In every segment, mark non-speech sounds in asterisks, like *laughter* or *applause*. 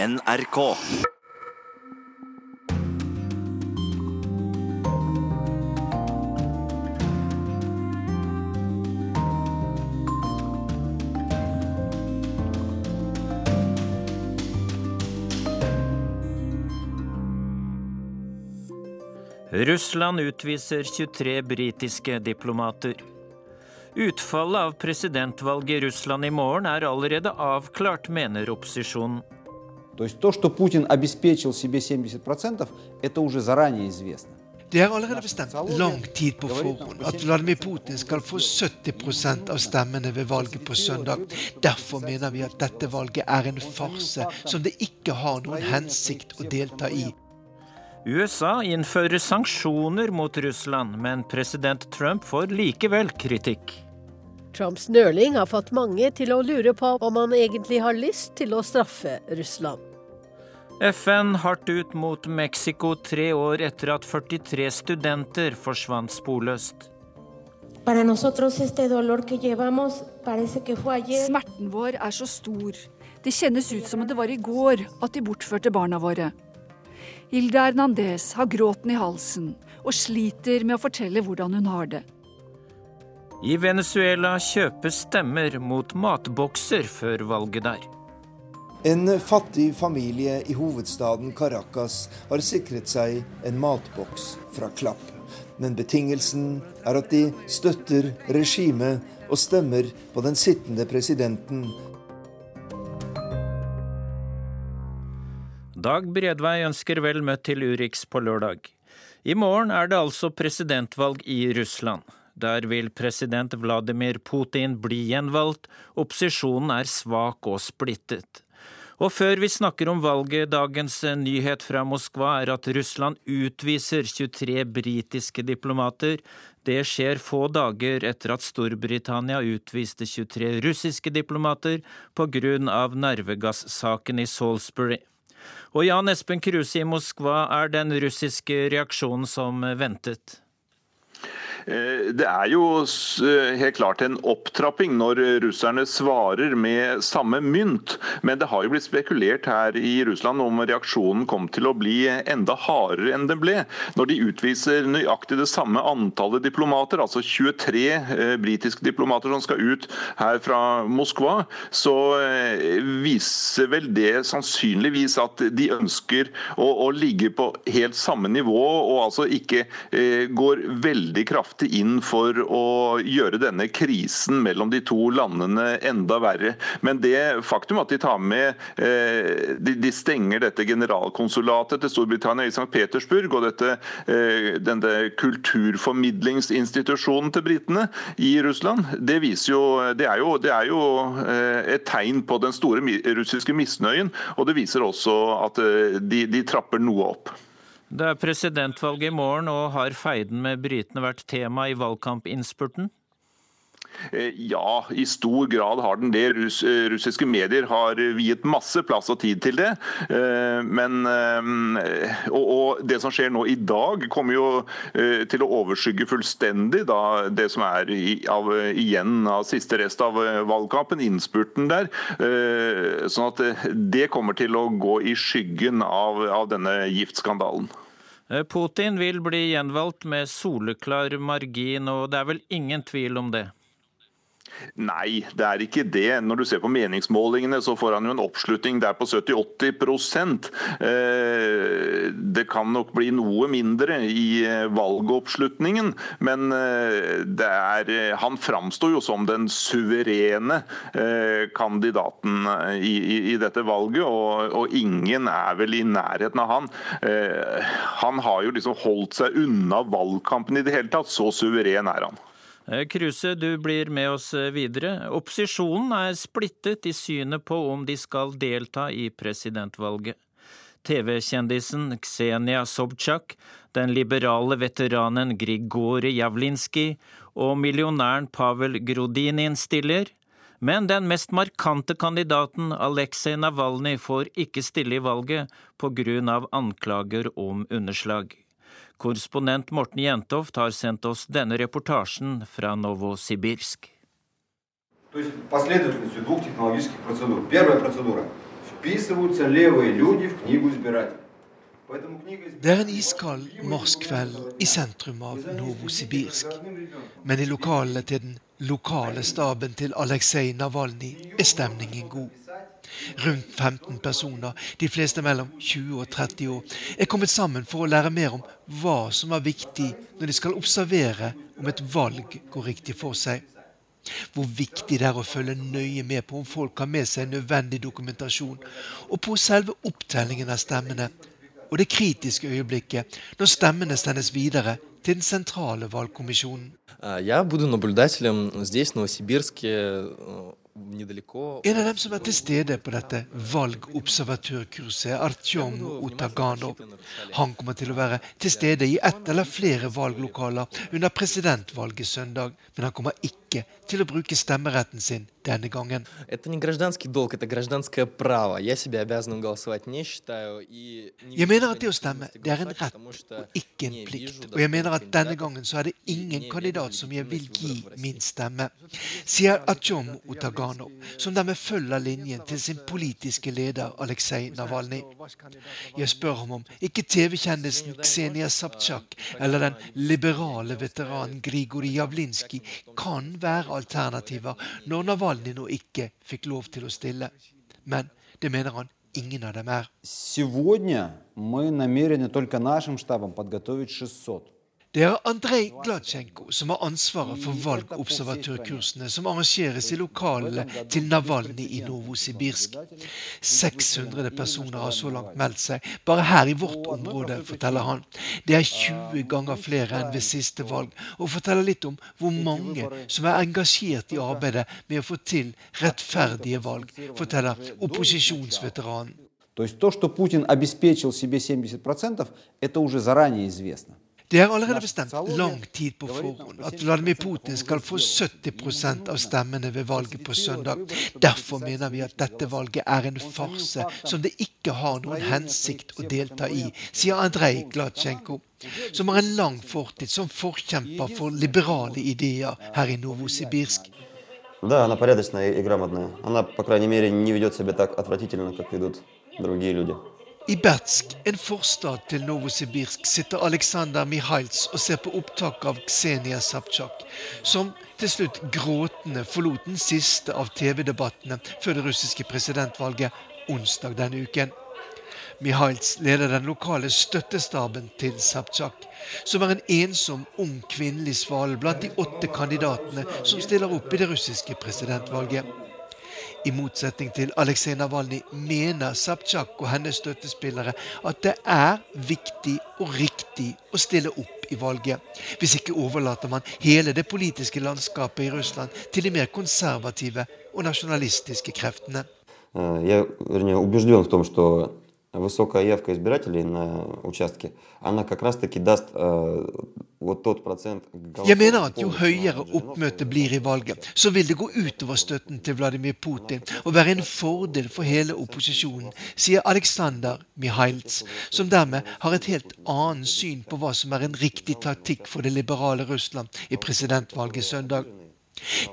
NRK. Russland utviser 23 britiske diplomater. Utfallet av presidentvalget i Russland i morgen er allerede avklart, mener opposisjonen. То есть то, что Путин обеспечил себе 70%, это уже заранее известно. Det er allerede bestemt lang tid på forhånd at Vladimir Putin skal få 70 av stemmene ved valget på søndag. Derfor mener vi at dette valget er en farse som det ikke har noen hensikt å delta i. USA innfører sanksjoner mot Russland, men president Trump får likevel kritikk. Trumps nøling har fått mange til å lure på om han egentlig har lyst til å straffe Russland. FN hardt ut mot Mexico tre år etter at 43 studenter forsvant sporløst. Smerten vår er så stor. Det kjennes ut som om det var i går at de bortførte barna våre. Hilda Hernandez har gråten i halsen og sliter med å fortelle hvordan hun har det. I Venezuela kjøpes stemmer mot matbokser før valget der. En fattig familie i hovedstaden Caracas har sikret seg en matboks fra Klapp. Men betingelsen er at de støtter regimet og stemmer på den sittende presidenten. Dag Bredvei ønsker vel møtt til Urix på lørdag. I morgen er det altså presidentvalg i Russland. Der vil president Vladimir Putin bli gjenvalgt. Opposisjonen er svak og splittet. Og før vi snakker om valget, dagens nyhet fra Moskva er at Russland utviser 23 britiske diplomater. Det skjer få dager etter at Storbritannia utviste 23 russiske diplomater av nervegassaken i Salisbury. Og Jan Espen Kruse i Moskva, er den russiske reaksjonen som ventet? Eh, det er jo eh, helt klart en opptrapping når russerne svarer med samme mynt. Men det har jo blitt spekulert her i Russland om reaksjonen kom til å bli enda hardere enn den ble. Når de utviser nøyaktig det samme antallet diplomater, altså 23 eh, britiske diplomater som skal ut her fra Moskva, så viser vel det sannsynligvis at de ønsker å, å ligge på helt samme nivå, og altså ikke går veldig kraftig kraftig inn for å gjøre denne krisen mellom de to landene enda verre. Men det faktum at de tar med eh, De stenger dette generalkonsulatet til Storbritannia i St. Petersburg og dette, eh, denne kulturformidlingsinstitusjonen til britene i Russland, det, jo, det, er jo, det er jo eh, et tegn på den store russiske misnøyen. Og det viser også at de, de trapper noe opp. Det er presidentvalg i morgen, og har feiden med britene vært tema i valgkampinnspurten? Eh, ja, i stor grad har den det. Russ, eh, russiske medier har viet masse plass og tid til det. Eh, men, og, og det som skjer nå i dag, kommer jo til å overskygge fullstendig da, det som er av, igjen av siste rest av valgkampen, innspurten der. Sånn at det kommer til å gå i skyggen av, av denne giftskandalen. Putin vil bli gjenvalgt med soleklar margin, og det er vel ingen tvil om det? Nei, det er ikke det. Når du ser på meningsmålingene, så får han jo en oppslutning der på 70-80 eh, Det kan nok bli noe mindre i eh, valgoppslutningen, men eh, er, han framstår jo som den suverene kandidaten i, i, i dette valget, og, og, ingen er vel i nærheten av han. Han har jo liksom holdt seg unna valgkampen i det hele tatt, så suveren er han. Eh, Kruse, du blir med oss eh, videre. Opposisjonen er splittet i synet på om de skal delta i presidentvalget. TV-kjendisen Ksenia Sobchak, den liberale veteranen Grigori Javlinskij og millionæren Pavel Grodinin stiller, men den mest markante kandidaten, Aleksej Navalnyj, får ikke stille i valget av anklager om underslag. Korrespondent Morten Jentoft har sendt oss denne reportasjen fra Novosibirsk. Det er en iskald marskveld i sentrum av Novosibirsk. Men i lokalene til den lokale staben til Aleksej Navalnyj er stemningen god Rundt 15 personer, de fleste mellom 20 og 30 år, er kommet sammen for å lære mer om hva som er viktig når de skal observere om et valg går riktig for seg. Hvor viktig det er å følge nøye med på om folk har med seg nødvendig dokumentasjon, og på selve opptellingen av stemmene, og det kritiske øyeblikket når stemmene sendes videre til den sentrale valgkommisjonen. Я буду наблюдателем здесь, в Новосибирске, en av dem som er til stede på dette valgobservatørkurset, er Artyom Utaganov. Han kommer til å være til stede i ett eller flere valglokaler under presidentvalget søndag, men han kommer ikke til å bruke stemmeretten sin denne gangen. Jeg mener at det å stemme det er en rett og ikke en plikt. Og jeg mener at denne gangen så er det ingen kandidat som jeg vil gi min stemme, sier Atjom Utaganov, som dermed følger linjen til sin politiske leder Aleksej Navalnyj. Jeg spør ham om ikke TV-kjendisen Ksenia Sabtsjak eller den liberale veteranen Grigorij Javlinskij kan være alternativer når Navalny nå ikke fikk lov til å stille. Men det mener han ingen av dem er. Сегодня мы намерены только нашим штабом подготовить 600. Det er Andrej Gladsjenko som har ansvaret for valgobservatørkursene som arrangeres i lokalene til Navalny i Novosibirsk. 600 personer har så langt meldt seg, bare her i vårt område, forteller han. Det er 20 ganger flere enn ved siste valg, og forteller litt om hvor mange som er engasjert i arbeidet med å få til rettferdige valg, forteller opposisjonsveteranen. То есть то, что Путин обеспечил себе 70%, это уже заранее известно. Det er allerede bestemt lang tid på forhånd at Vladimir Putin skal få 70 av stemmene ved valget på søndag. Derfor mener vi at dette valget er en farse som det ikke har noen hensikt å delta i, sier Andrej Gladsjenko, som har en lang fortid som forkjemper for liberale ideer her i Novosibirsk. Да, она порядочная и грамотная. Она, по крайней мере, не ведет себя так отвратительно, как ведут другие люди. I Bertsk, en forstad til Novosibirsk, sitter Aleksandr Mihails og ser på opptak av Ksenia Sabtsjak, som til slutt gråtende forlot den siste av TV-debattene før det russiske presidentvalget onsdag denne uken. Mihails leder den lokale støttestaben til Sabtsjak, som er en ensom, ung kvinnelig svale blant de åtte kandidatene som stiller opp i det russiske presidentvalget. I motsetning til Aleksej Navalnyj mener Sabtsjak og hennes støttespillere at det er viktig og riktig å stille opp i valget. Hvis ikke overlater man hele det politiske landskapet i Russland til de mer konservative og nasjonalistiske kreftene. Jeg er overbevist om at высокая явка избирателей на участке, она как раз-таки даст э, вот тот процент Jeg mener at jo høyere oppmøtet blir i valget, så vil det gå utover støtten til Vladimir Putin og være en fordel for hele opposisjonen, sier Aleksandr Mihailts, som dermed har et helt annet syn på hva som er en riktig taktikk for det liberale Russland i presidentvalget søndag.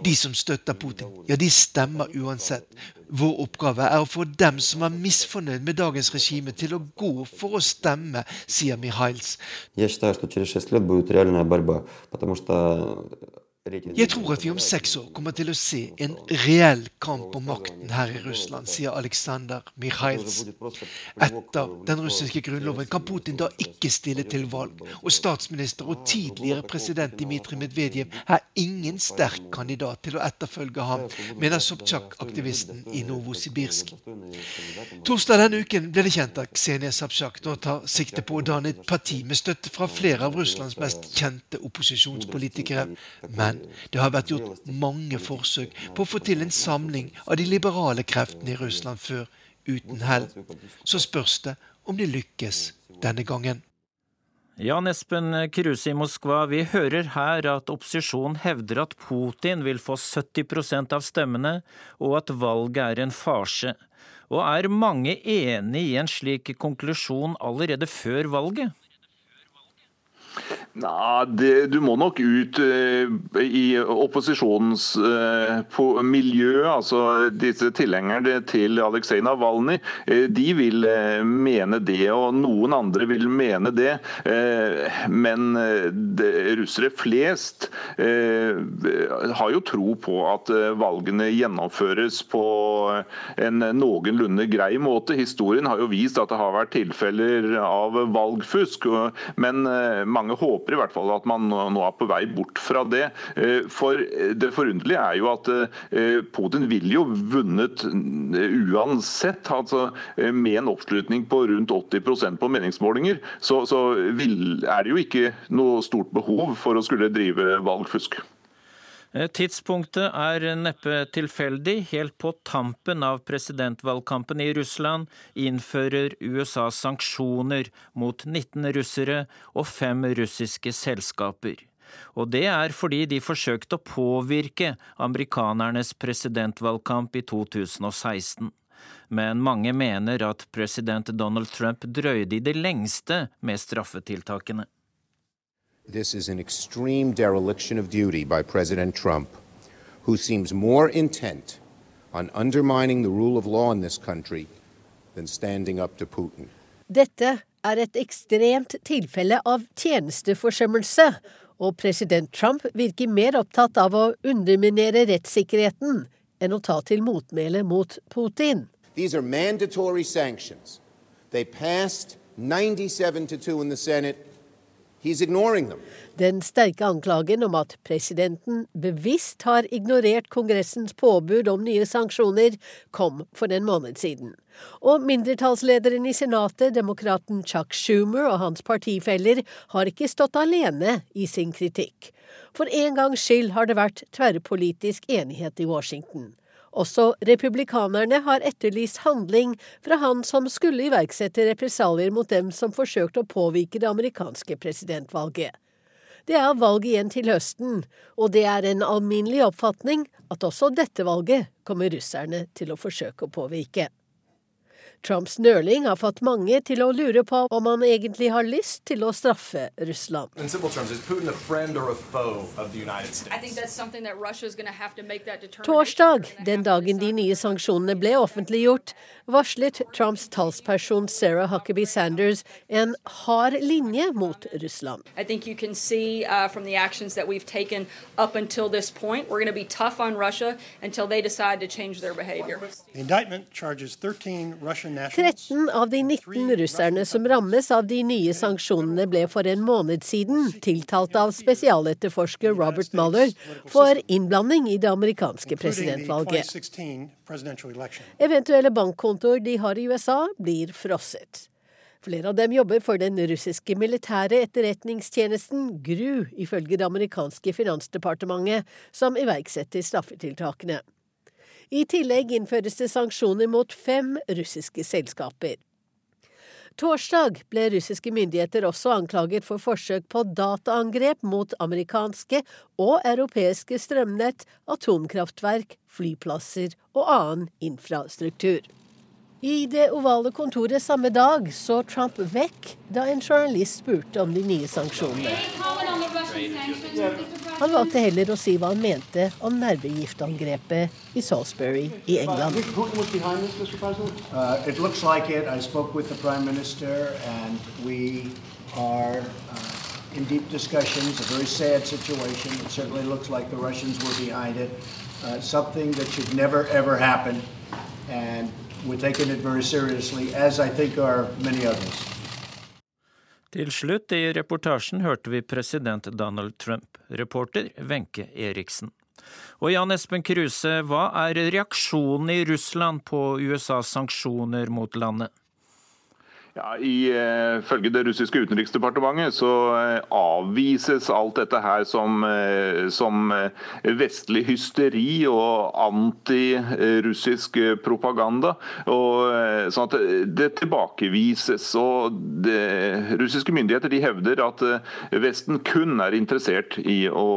De som støtter Putin, ja, de stemmer uansett. Vår oppgave er å få dem som er misfornøyd med dagens regime, til å gå for å stemme, sier Mihails. Jeg mener, at jeg tror at vi om seks år kommer til å se en reell kamp om makten her i Russland, sier Aleksandr Mikhails. Etter den russiske grunnloven kan Putin da ikke stille til valg, og statsminister og tidligere president Dmitrij Medvedev er ingen sterk kandidat til å etterfølge ham, mener Sobtsjak-aktivisten i Novosibirsk. Torsdag denne uken ble det kjent at Ksenia Sabtsjak nå tar sikte på å danne et parti med støtte fra flere av Russlands mest kjente opposisjonspolitikere. men men det har vært gjort mange forsøk på å få til en samling av de liberale kreftene i Russland før, uten hell. Så spørs det om de lykkes denne gangen. Jan Espen Kruse i Moskva, vi hører her at opposisjonen hevder at Putin vil få 70% av stemmene, og at valget er en farse. Og er mange enig i en slik konklusjon allerede før valget? Nei, det, Du må nok ut uh, i opposisjonens uh, miljø. altså Disse tilhengerne til Aleksej Navalnyj uh, de vil mene det, og noen andre vil mene det. men det, russere flest har jo tro på at valgene gjennomføres på en noenlunde grei måte. Historien har jo vist at det har vært tilfeller av valgfusk, men mange håper håper i hvert fall at man nå er på vei bort fra det. Eh, for det forunderlige er jo at eh, Putin ville jo vunnet eh, uansett. altså Med en oppslutning på rundt 80% på meningsmålinger, så, så vil, er det jo ikke noe stort behov for å skulle drive valgfusk. Tidspunktet er neppe tilfeldig. Helt på tampen av presidentvalgkampen i Russland innfører USA sanksjoner mot 19 russere og fem russiske selskaper. Og det er fordi de forsøkte å påvirke amerikanernes presidentvalgkamp i 2016. Men mange mener at president Donald Trump drøyde i det lengste med straffetiltakene. This is an extreme dereliction of duty by President Trump, who seems more intent on undermining the rule of law in this country than standing up to Putin. Dette er et ekstremt tilfelle av tjenesteforsømmelse, og president Trump virker mer opptatt av å underminere rettssikkerheten enn å ta til motmæle mot Putin. These are mandatory sanctions. They passed 97 to 2 in the Senate. Den sterke anklagen om at presidenten bevisst har ignorert Kongressens påbud om nye sanksjoner, kom for en måned siden. Og mindretallslederen i Senatet, demokraten Chuck Schumer og hans partifeller, har ikke stått alene i sin kritikk. For en gangs skyld har det vært tverrpolitisk enighet i Washington. Også republikanerne har etterlyst handling fra han som skulle iverksette represalier mot dem som forsøkte å påvirke det amerikanske presidentvalget. Det er valg igjen til høsten, og det er en alminnelig oppfatning at også dette valget kommer russerne til å forsøke å påvirke. Trumps nøling har fått mange til å lure på om han egentlig har lyst til å straffe Russland. Torsdag, den dagen de nye sanksjonene ble offentliggjort, varslet Trumps talsperson Sarah Huckabee Sanders en hard linje mot Russland. I think you can see uh, from the actions that we've taken up until this point, we're going to be tough on Russia until they decide to change their behavior. The indictment charges 13 Russian 13 av de 19 russerne som rammes av de nye sanksjonene, ble for en måned siden tiltalt av spesialetterforsker Robert Mueller for innblanding i det amerikanske presidentvalget. Eventuelle bankkontoer de har i USA, blir frosset. Flere av dem jobber for den russiske militære etterretningstjenesten GRU, ifølge det amerikanske finansdepartementet, som iverksetter straffetiltakene. I tillegg innføres det sanksjoner mot fem russiske selskaper. Torsdag ble russiske myndigheter også anklaget for forsøk på dataangrep mot amerikanske og europeiske strømnett, atomkraftverk, flyplasser og annen infrastruktur. I det ovale kontoret samme dag så Trump vekk da en journalist spurte om de nye sanksjonene. Han valgte heller å si hva han mente om nervegiftangrepet i Salisbury i England. Uh, in deep discussions, a very sad situation. It certainly looks like the Russians were behind it. Uh, something that should never, ever happen. And we're taking it very seriously, as I think are many others. Til slutt i reportasjen hørte vi president Donald Trump, reporter Wenche Eriksen. Og Jan Espen Kruse, hva er reaksjonen i Russland på USAs sanksjoner mot landet? Ja, Ifølge uh, det russiske utenriksdepartementet så uh, avvises alt dette her som, uh, som vestlig hysteri og antirussisk propaganda. Og, sånn at det tilbakevises. og det, Russiske myndigheter de hevder at Vesten kun er interessert i å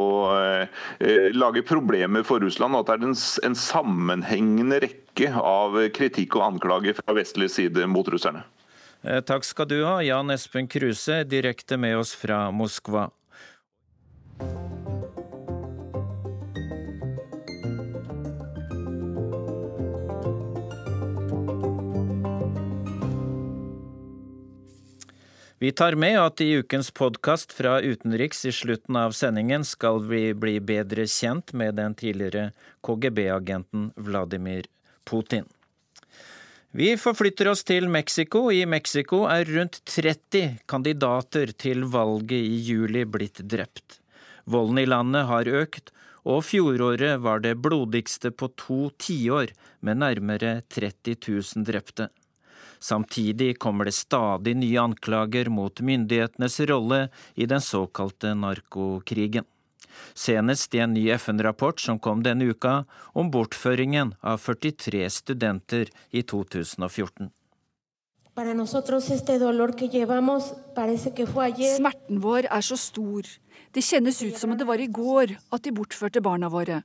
lage problemer for Russland, og at det er en, en sammenhengende rekke av kritikk og anklager fra vestlig side mot russerne. Eh, takk skal du ha, Jan Espen Kruse, direkte med oss fra Moskva. Vi tar med at i ukens podkast fra utenriks i slutten av sendingen skal vi bli bedre kjent med den tidligere KGB-agenten Vladimir Putin. Vi forflytter oss til Mexico. I Mexico er rundt 30 kandidater til valget i juli blitt drept. Volden i landet har økt, og fjoråret var det blodigste på to tiår, med nærmere 30 000 drepte. Samtidig kommer det stadig nye anklager mot myndighetenes rolle i den såkalte narkokrigen. Senest i en ny FN-rapport som kom denne uka om bortføringen av 43 studenter i 2014. Smerten vår er så stor. Det kjennes ut som om det var i går at de bortførte barna våre.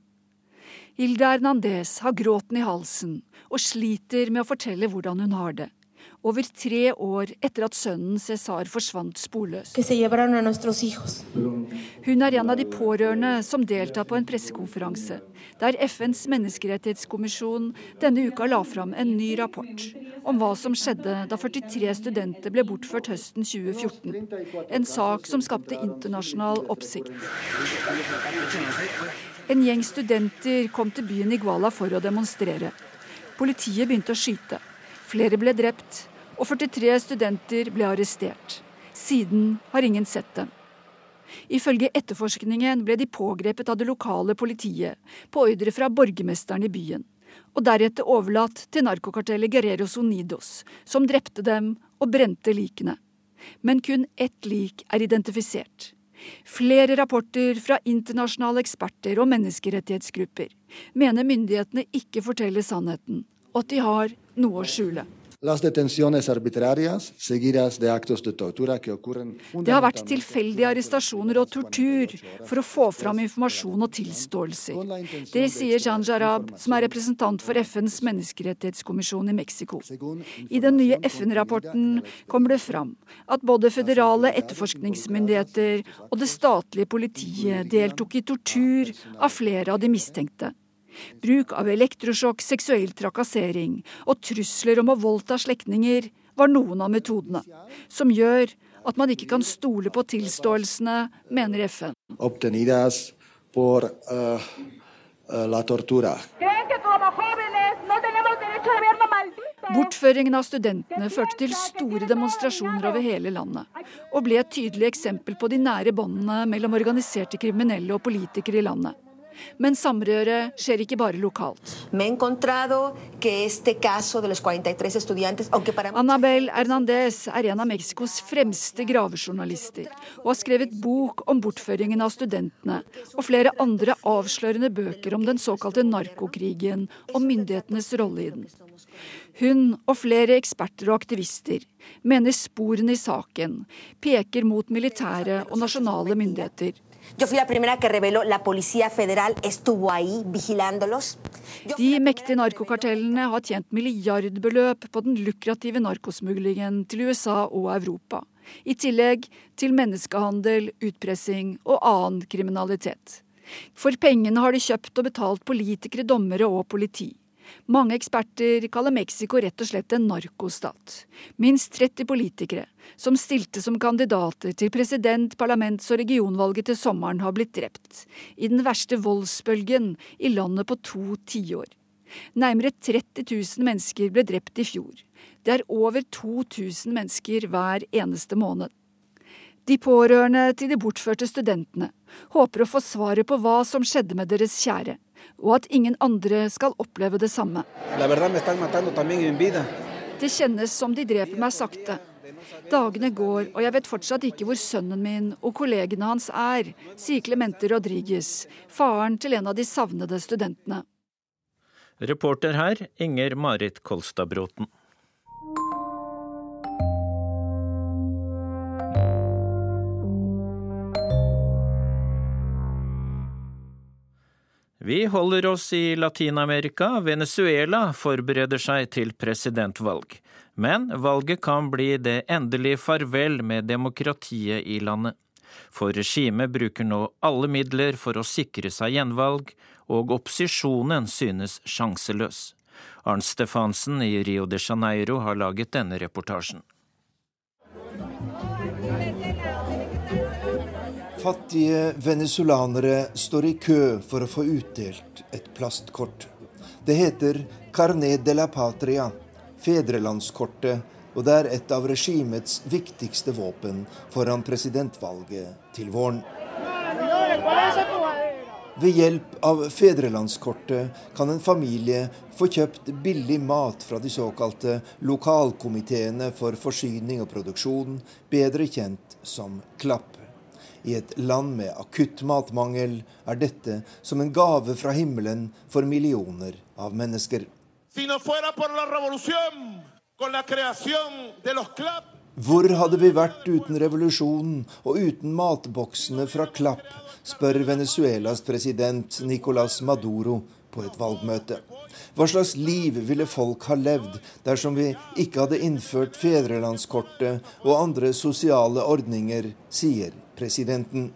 Hilda Hernandez har gråten i halsen og sliter med å fortelle hvordan hun har det over tre år etter at sønnen Cæsar forsvant sporløst. Hun er en av de pårørende som deltar på en pressekonferanse der FNs menneskerettighetskommisjon denne uka la fram en ny rapport om hva som skjedde da 43 studenter ble bortført høsten 2014. En sak som skapte internasjonal oppsikt. En gjeng studenter kom til byen Iguala for å demonstrere. Politiet begynte å skyte. Flere ble drept, og 43 studenter ble arrestert. Siden har ingen sett dem. Ifølge etterforskningen ble de pågrepet av det lokale politiet på ordre fra borgermesteren i byen, og deretter overlatt til narkokartellet Guerreros Unidos, som drepte dem og brente likene. Men kun ett lik er identifisert. Flere rapporter fra internasjonale eksperter og menneskerettighetsgrupper mener myndighetene ikke forteller sannheten, og at de har noe å skjule. Det har vært tilfeldige arrestasjoner og tortur for å få fram informasjon og tilståelser. Det sier Jan Jarab, som er representant for FNs menneskerettighetskommisjon i Mexico. I den nye FN-rapporten kommer det fram at både føderale etterforskningsmyndigheter og det statlige politiet deltok i tortur av flere av de mistenkte. Bruk av elektrosjokk, seksuell trakassering og trusler om å voldta slektninger var noen av metodene, som gjør at man ikke kan stole på tilståelsene, mener FN. Por, uh, la Bortføringen av studentene førte til store demonstrasjoner over hele landet, og ble et tydelig eksempel på de nære båndene mellom organiserte kriminelle og politikere i landet. Men samrøret skjer ikke bare lokalt. Annabel Hernandez er en av Mexicos fremste gravejournalister, og har skrevet bok om bortføringen av studentene, og flere andre avslørende bøker om den såkalte narkokrigen og myndighetenes rolle i den. Hun og flere eksperter og aktivister mener sporene i saken peker mot militære og nasjonale myndigheter Yo fui la primera que reveló la Policía Federal estuvo ahí vigilándolos. De mektige narkokartellene har tjent milliardbeløp på den lukrative narkosmuglingen til USA og Europa. I tillegg til menneskehandel, utpressing og annen kriminalitet. For pengene har de kjøpt og betalt politikere, dommere og politi. Mange eksperter kaller Mexico rett og slett en narkostat. Minst 30 politikere, som stilte som kandidater til president-, parlaments- og regionvalget til sommeren, har blitt drept. I den verste voldsbølgen i landet på to tiår. Nærmere 30 000 mennesker ble drept i fjor. Det er over 2000 mennesker hver eneste måned. De pårørende til de bortførte studentene håper å få svaret på hva som skjedde med deres kjære og at ingen andre skal oppleve det samme. Det kjennes som de dreper meg sakte. Dagene går, og jeg vet fortsatt ikke hvor sønnen min og kollegene hans er, sier Clemente Rodriguez, faren til en av de savnede studentene. Reporter her, Inger Marit Kolstadbråten. Vi holder oss i Latin-Amerika. Venezuela forbereder seg til presidentvalg. Men valget kan bli det endelige farvel med demokratiet i landet. For regimet bruker nå alle midler for å sikre seg gjenvalg, og opposisjonen synes sjanseløs. Arnt Stefansen i Rio de Janeiro har laget denne reportasjen. Fattige venezuelanere står i kø for å få utdelt et plastkort. Det heter Carnet de la Patria, fedrelandskortet, og det er et av regimets viktigste våpen foran presidentvalget til våren. Ved hjelp av fedrelandskortet kan en familie få kjøpt billig mat fra de såkalte lokalkomiteene for forsyning og produksjon, bedre kjent som Klapp. I et land med akutt matmangel er dette som en gave fra himmelen for millioner av mennesker. Hvor hadde vi vært uten revolusjonen og uten matboksene fra Klapp, spør Venezuelas president Nicolas Maduro på et valgmøte. Hva slags liv ville folk ha levd dersom vi ikke hadde innført fedrelandskortet og andre sosiale ordninger, sier presidenten.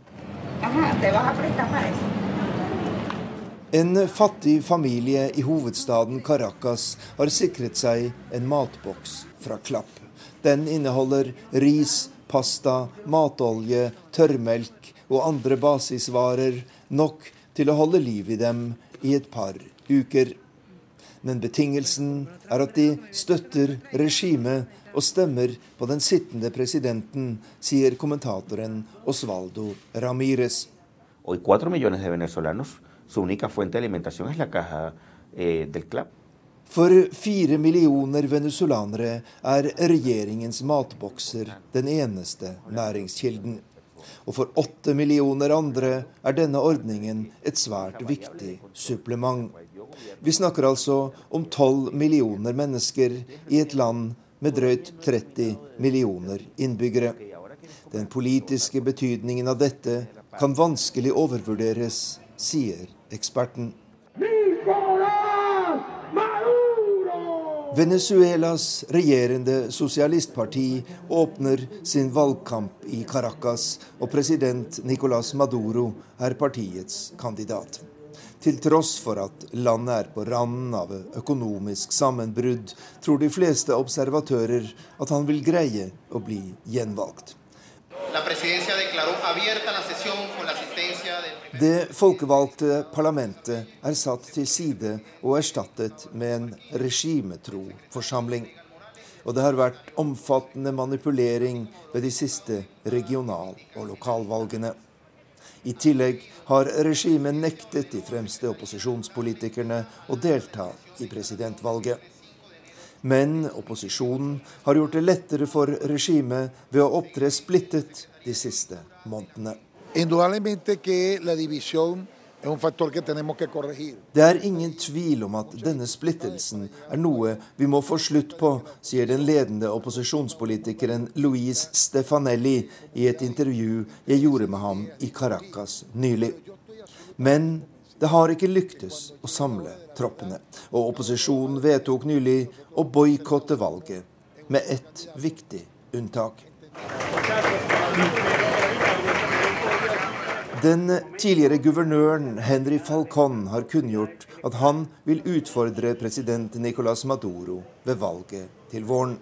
En fattig familie i hovedstaden Caracas har sikret seg en matboks fra Klapp. Den inneholder ris, pasta, matolje, tørrmelk og andre basisvarer, nok til å holde liv i dem i et par uker. Men betingelsen er at de støtter regimet og stemmer på den sittende presidenten, sier kommentatoren Osvaldo Ramírez. Eh, For fire millioner venezuelanere er regjeringens matbokser den eneste næringskilden. Og for åtte millioner andre er denne ordningen et svært viktig supplement. Vi snakker altså om tolv millioner mennesker i et land med drøyt 30 millioner innbyggere. Den politiske betydningen av dette kan vanskelig overvurderes, sier eksperten. Venezuelas regjerende sosialistparti åpner sin valgkamp i Caracas, og president Nicolas Maduro er partiets kandidat. Til tross for at landet er på randen av økonomisk sammenbrudd, tror de fleste observatører at han vil greie å bli gjenvalgt. Det folkevalgte parlamentet er satt til side og erstattet med en regimetro forsamling. Og det har vært omfattende manipulering ved de siste regional- og lokalvalgene. I tillegg har regimet nektet de fremste opposisjonspolitikerne å delta i presidentvalget. Men opposisjonen har gjort det lettere for regimet ved å opptre splittet de siste månedene. Det er ingen tvil om at denne splittelsen er noe vi må få slutt på, sier den ledende opposisjonspolitikeren Louise Stefanelli i et intervju jeg gjorde med ham i Caracas nylig. Men det har ikke lyktes å samle troppene, og opposisjonen vedtok nylig å boikotte valget, med ett viktig unntak. Den tidligere guvernøren Henry Falcon har kunngjort at han vil utfordre president Nicolas Maduro ved valget til våren.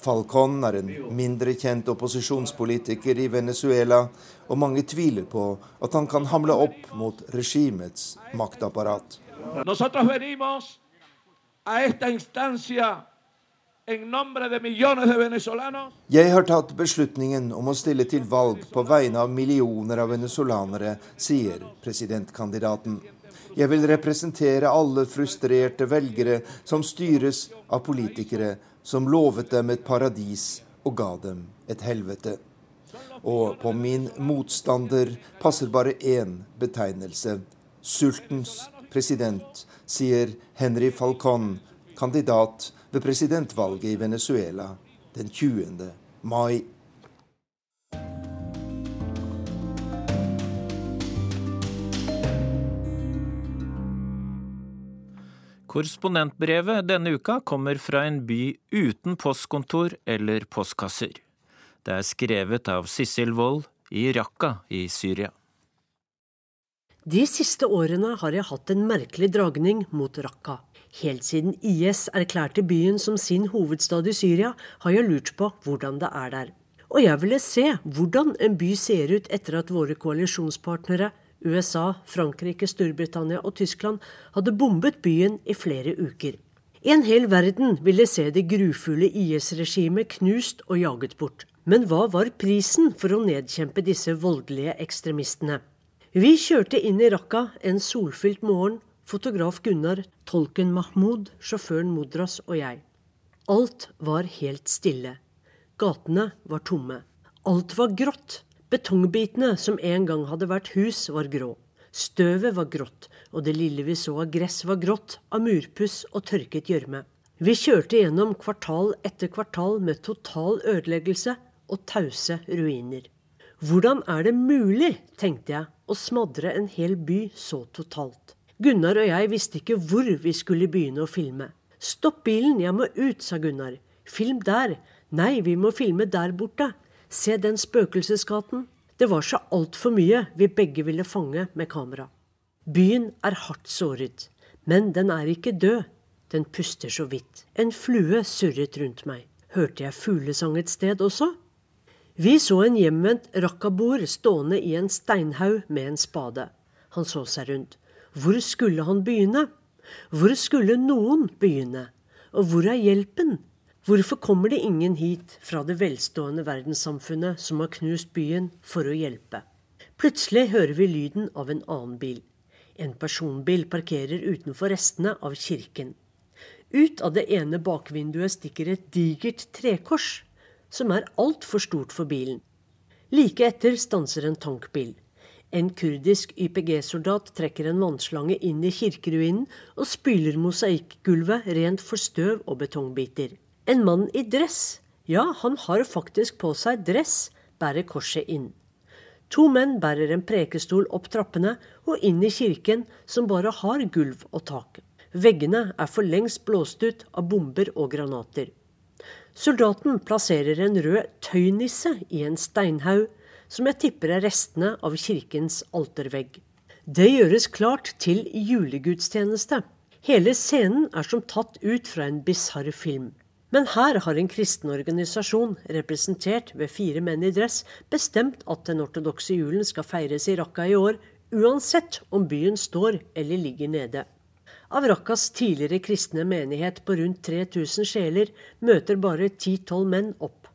Falcon er en mindre kjent opposisjonspolitiker i Venezuela, og mange tviler på at han kan hamle opp mot regimets maktapparat. Nosotros venimos a esta instancia jeg har tatt beslutningen om å stille til valg på vegne av millioner av venezuelanere, sier presidentkandidaten. Jeg vil representere alle frustrerte velgere som styres av politikere som lovet dem et paradis og ga dem et helvete. Og på min motstander passer bare én betegnelse sultens president, sier Henry Falcon, kandidat ved presidentvalget i Venezuela den 20. mai. Korrespondentbrevet denne uka kommer fra en by uten postkontor eller postkasser. Det er skrevet av Sissel Wold i Raqqa i Syria. De siste årene har jeg hatt en merkelig dragning mot Raqqa. Helt siden IS erklærte byen som sin hovedstad i Syria, har jeg lurt på hvordan det er der. Og jeg ville se hvordan en by ser ut etter at våre koalisjonspartnere, USA, Frankrike, Storbritannia og Tyskland, hadde bombet byen i flere uker. En hel verden ville se det grufulle IS-regimet knust og jaget bort. Men hva var prisen for å nedkjempe disse voldelige ekstremistene? Vi kjørte inn i Raqqa en solfylt morgen, fotograf Gunnar, tolken Mahmoud, sjåføren Modras og jeg. Alt var helt stille. Gatene var tomme. Alt var grått. Betongbitene som en gang hadde vært hus, var grå. Støvet var grått, og det lille vi så av gress var grått, av murpuss og tørket gjørme. Vi kjørte gjennom kvartal etter kvartal med total ødeleggelse og tause ruiner. Hvordan er det mulig, tenkte jeg, å smadre en hel by så totalt? Gunnar og jeg visste ikke hvor vi skulle begynne å filme. Stopp bilen, jeg må ut, sa Gunnar. Film der, Nei, vi må filme der borte. Se den spøkelsesgaten. Det var så altfor mye vi begge ville fange med kamera. Byen er hardt såret, men den er ikke død. Den puster så vidt. En flue surret rundt meg. Hørte jeg fuglesang et sted også? Vi så en hjemvendt rakkabor stående i en steinhaug med en spade. Han så seg rundt. Hvor skulle han begynne? Hvor skulle noen begynne? Og hvor er hjelpen? Hvorfor kommer det ingen hit fra det velstående verdenssamfunnet som har knust byen, for å hjelpe? Plutselig hører vi lyden av en annen bil. En personbil parkerer utenfor restene av kirken. Ut av det ene bakvinduet stikker et digert trekors, som er altfor stort for bilen. Like etter stanser en tankbil. En kurdisk YPG-soldat trekker en vannslange inn i kirkeruinen og spyler mosaikkgulvet rent for støv og betongbiter. En mann i dress, ja, han har faktisk på seg dress, bærer korset inn. To menn bærer en prekestol opp trappene og inn i kirken, som bare har gulv og tak. Veggene er for lengst blåst ut av bomber og granater. Soldaten plasserer en rød tøynisse i en steinhaug, som jeg tipper er restene av kirkens altervegg. Det gjøres klart til julegudstjeneste. Hele scenen er som tatt ut fra en bisarr film. Men her har en kristen organisasjon, representert ved fire menn i dress, bestemt at den ortodokse julen skal feires i Raqqa i år, uansett om byen står eller ligger nede. Av Raqqas tidligere kristne menighet på rundt 3000 sjeler møter bare 10-12 menn opp.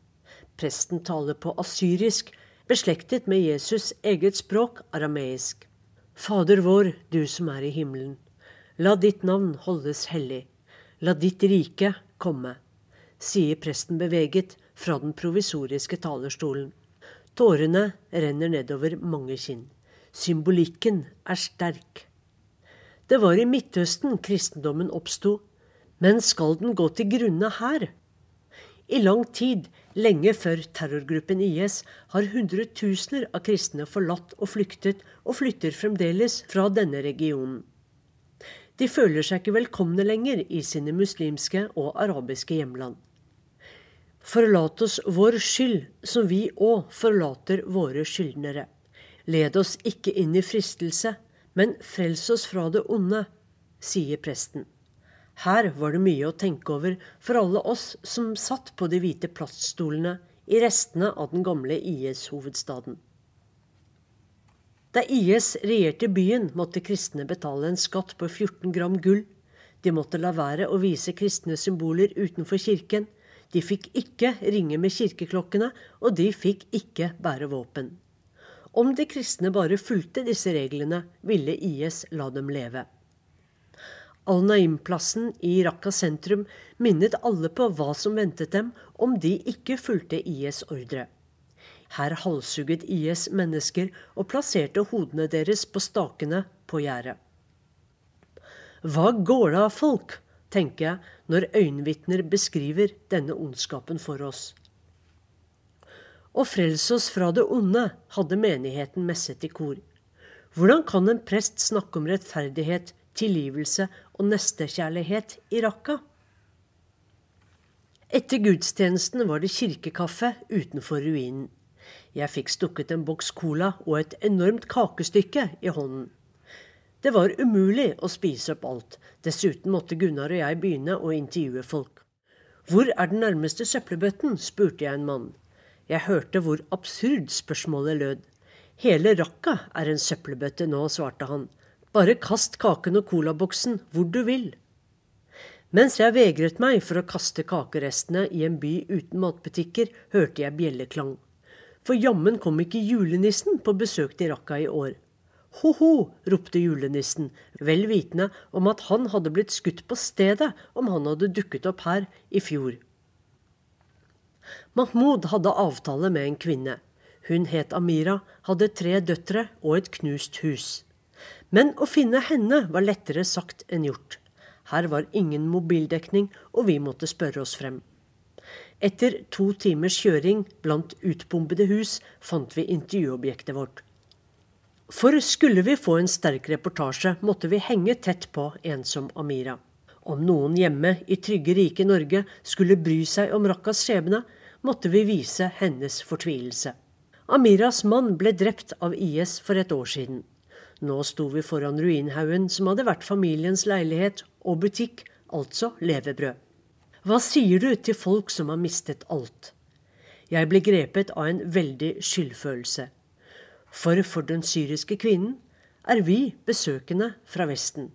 Presten taler på asyrisk, beslektet med Jesus' eget språk, arameisk. Fader vår, du som er i himmelen. La ditt navn holdes hellig. La ditt rike komme sier presten beveget fra den provisoriske talerstolen. Tårene renner nedover mange kinn. Symbolikken er sterk. Det var i Midtøsten kristendommen oppsto, men skal den gå til grunne her? I lang tid, lenge før terrorgruppen IS, har hundretusener av kristne forlatt og flyktet, og flytter fremdeles fra denne regionen. De føler seg ikke velkomne lenger i sine muslimske og arabiske hjemland. Forlat oss vår skyld, som vi òg forlater våre skyldnere. Led oss ikke inn i fristelse, men frels oss fra det onde, sier presten. Her var det mye å tenke over for alle oss som satt på de hvite plaststolene i restene av den gamle IS-hovedstaden. Da IS regjerte byen, måtte kristne betale en skatt på 14 gram gull. De måtte la være å vise kristne symboler utenfor kirken. De fikk ikke ringe med kirkeklokkene, og de fikk ikke bære våpen. Om de kristne bare fulgte disse reglene, ville IS la dem leve. Al-Naim-plassen i Raqqa sentrum minnet alle på hva som ventet dem om de ikke fulgte IS' ordre. Her halshugget IS mennesker og plasserte hodene deres på stakene på gjerdet. Hva går det av folk? tenker jeg, når øyenvitner beskriver denne ondskapen for oss. Å frelse oss fra det onde, hadde menigheten messet i kor. Hvordan kan en prest snakke om rettferdighet, tilgivelse og nestekjærlighet i Raqqa? Etter gudstjenesten var det kirkekaffe utenfor ruinen. Jeg fikk stukket en boks cola og et enormt kakestykke i hånden. Det var umulig å spise opp alt. Dessuten måtte Gunnar og jeg begynne å intervjue folk. Hvor er den nærmeste søppelbøtten? spurte jeg en mann. Jeg hørte hvor absurd spørsmålet lød. Hele Raqqa er en søppelbøtte nå, svarte han. Bare kast kaken og colaboksen hvor du vil. Mens jeg vegret meg for å kaste kakerestene i en by uten matbutikker, hørte jeg bjelleklang. For jammen kom ikke julenissen på besøk til Raqqa i år. Ho-ho, ropte julenissen, vel vitende om at han hadde blitt skutt på stedet om han hadde dukket opp her i fjor. Mahmoud hadde avtale med en kvinne. Hun het Amira, hadde tre døtre og et knust hus. Men å finne henne var lettere sagt enn gjort. Her var ingen mobildekning, og vi måtte spørre oss frem. Etter to timers kjøring blant utbombede hus fant vi intervjuobjektet vårt. For skulle vi få en sterk reportasje, måtte vi henge tett på en som Amira. Om noen hjemme i trygge, rike Norge skulle bry seg om Rakkas skjebne, måtte vi vise hennes fortvilelse. Amiras mann ble drept av IS for et år siden. Nå sto vi foran ruinhaugen som hadde vært familiens leilighet og butikk, altså levebrød. Hva sier du til folk som har mistet alt? Jeg ble grepet av en veldig skyldfølelse. For for den syriske kvinnen er vi besøkende fra Vesten.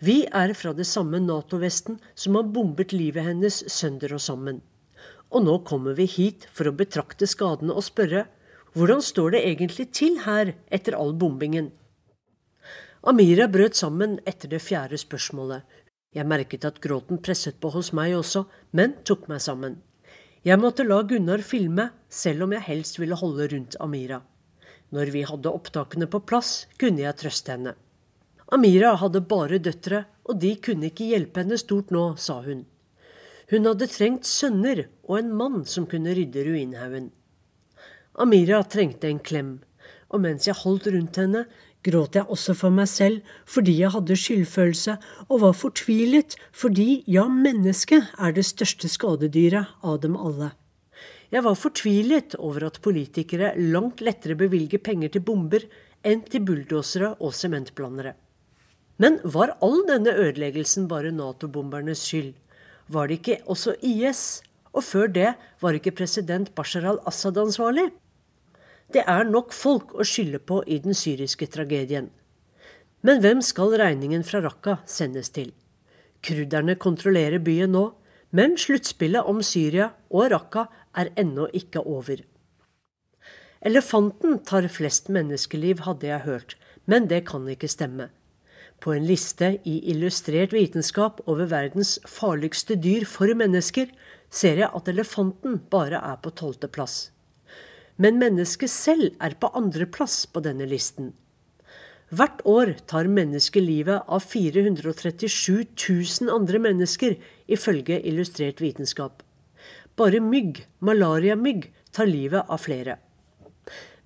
Vi er fra det samme Nato-Vesten som har bombet livet hennes sønder og sammen. Og nå kommer vi hit for å betrakte skadene og spørre hvordan står det egentlig til her etter all bombingen? Amira brøt sammen etter det fjerde spørsmålet. Jeg merket at gråten presset på hos meg også, men tok meg sammen. Jeg måtte la Gunnar filme, selv om jeg helst ville holde rundt Amira. Når vi hadde opptakene på plass, kunne jeg trøste henne. Amira hadde bare døtre, og de kunne ikke hjelpe henne stort nå, sa hun. Hun hadde trengt sønner og en mann som kunne rydde ruinhaugen. Amira trengte en klem, og mens jeg holdt rundt henne, gråt jeg også for meg selv fordi jeg hadde skyldfølelse og var fortvilet fordi ja, mennesket er det største skadedyret av dem alle. Jeg var fortvilet over at politikere langt lettere bevilger penger til bomber enn til bulldosere og sementblandere. Men var all denne ødeleggelsen bare Nato-bombernes skyld? Var det ikke også IS? Og før det var ikke president Bashar al-Assad ansvarlig? Det er nok folk å skylde på i den syriske tragedien. Men hvem skal regningen fra Raqqa sendes til? Kurderne kontrollerer byen nå, men sluttspillet om Syria og Raqqa er ennå ikke over. Elefanten tar flest menneskeliv, hadde jeg hørt, men det kan ikke stemme. På en liste i Illustrert vitenskap over verdens farligste dyr for mennesker ser jeg at elefanten bare er på tolvteplass. Men mennesket selv er på andreplass på denne listen. Hvert år tar mennesket livet av 437 000 andre mennesker, ifølge Illustrert vitenskap. Bare mygg, malariamygg, tar livet av flere.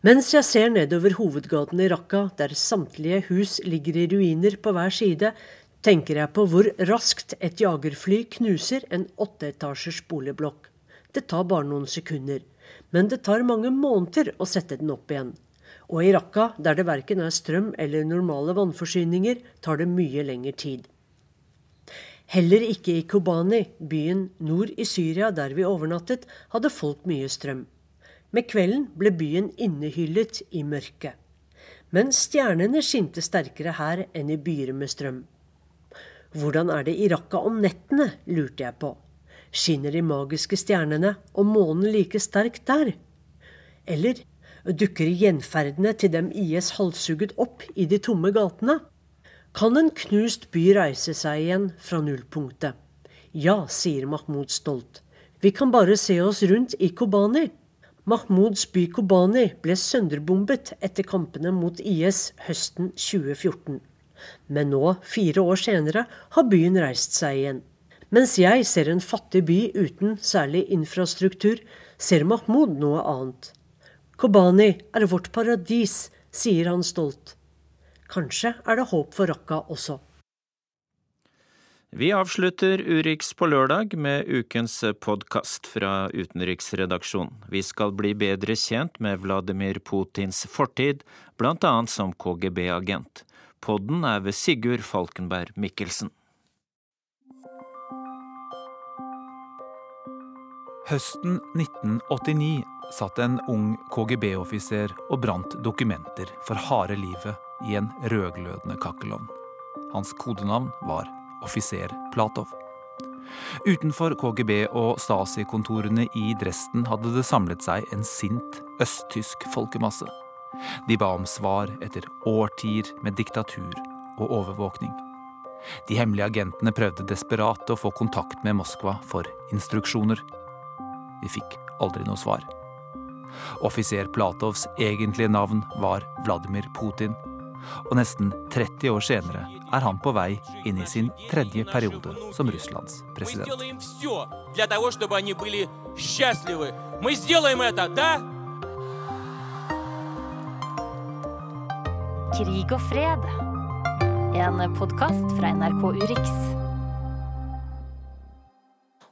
Mens jeg ser nedover hovedgaten i Raqqa, der samtlige hus ligger i ruiner på hver side, tenker jeg på hvor raskt et jagerfly knuser en åtteetasjers boligblokk. Det tar bare noen sekunder, men det tar mange måneder å sette den opp igjen. Og i Raqqa, der det verken er strøm eller normale vannforsyninger, tar det mye lengre tid. Heller ikke i Kobani, byen nord i Syria der vi overnattet, hadde folk mye strøm. Med kvelden ble byen innehyllet i mørket. Men stjernene skinte sterkere her enn i byer med strøm. Hvordan er det i Raqqa om nettene, lurte jeg på. Skinner de magiske stjernene og månen like sterkt der? Eller dukker gjenferdene til dem IS halshugget opp i de tomme gatene? Kan en knust by reise seg igjen fra nullpunktet? Ja, sier Mahmoud stolt. Vi kan bare se oss rundt i Kobani. Mahmouds by Kobani ble sønderbombet etter kampene mot IS høsten 2014. Men nå, fire år senere, har byen reist seg igjen. Mens jeg ser en fattig by uten særlig infrastruktur, ser Mahmoud noe annet. Kobani er vårt paradis, sier han stolt. Kanskje er det håp for Raqqa også. Vi avslutter Urix på lørdag med ukens podkast fra utenriksredaksjonen. Vi skal bli bedre kjent med Vladimir Putins fortid, annet som KGB-agent. Podden er ved Sigurd Falkenberg Mikkelsen. Høsten 1989 satt en ung KGB-offiser og brant dokumenter for harde livet i en rødglødende kakkelovn. Hans kodenavn var offiser Platov. Utenfor KGB og Stasi-kontorene i Dresden hadde det samlet seg en sint østtysk folkemasse. De ba om svar etter årtier med diktatur og overvåkning. De hemmelige agentene prøvde desperat å få kontakt med Moskva for instruksjoner. De fikk aldri noe svar. Offiser Platovs egentlige navn var Vladimir Putin og nesten 30 år senere er han på vei inn i sin tredje periode som Russlands president. Krig og fred. En podkast fra NRK Urix.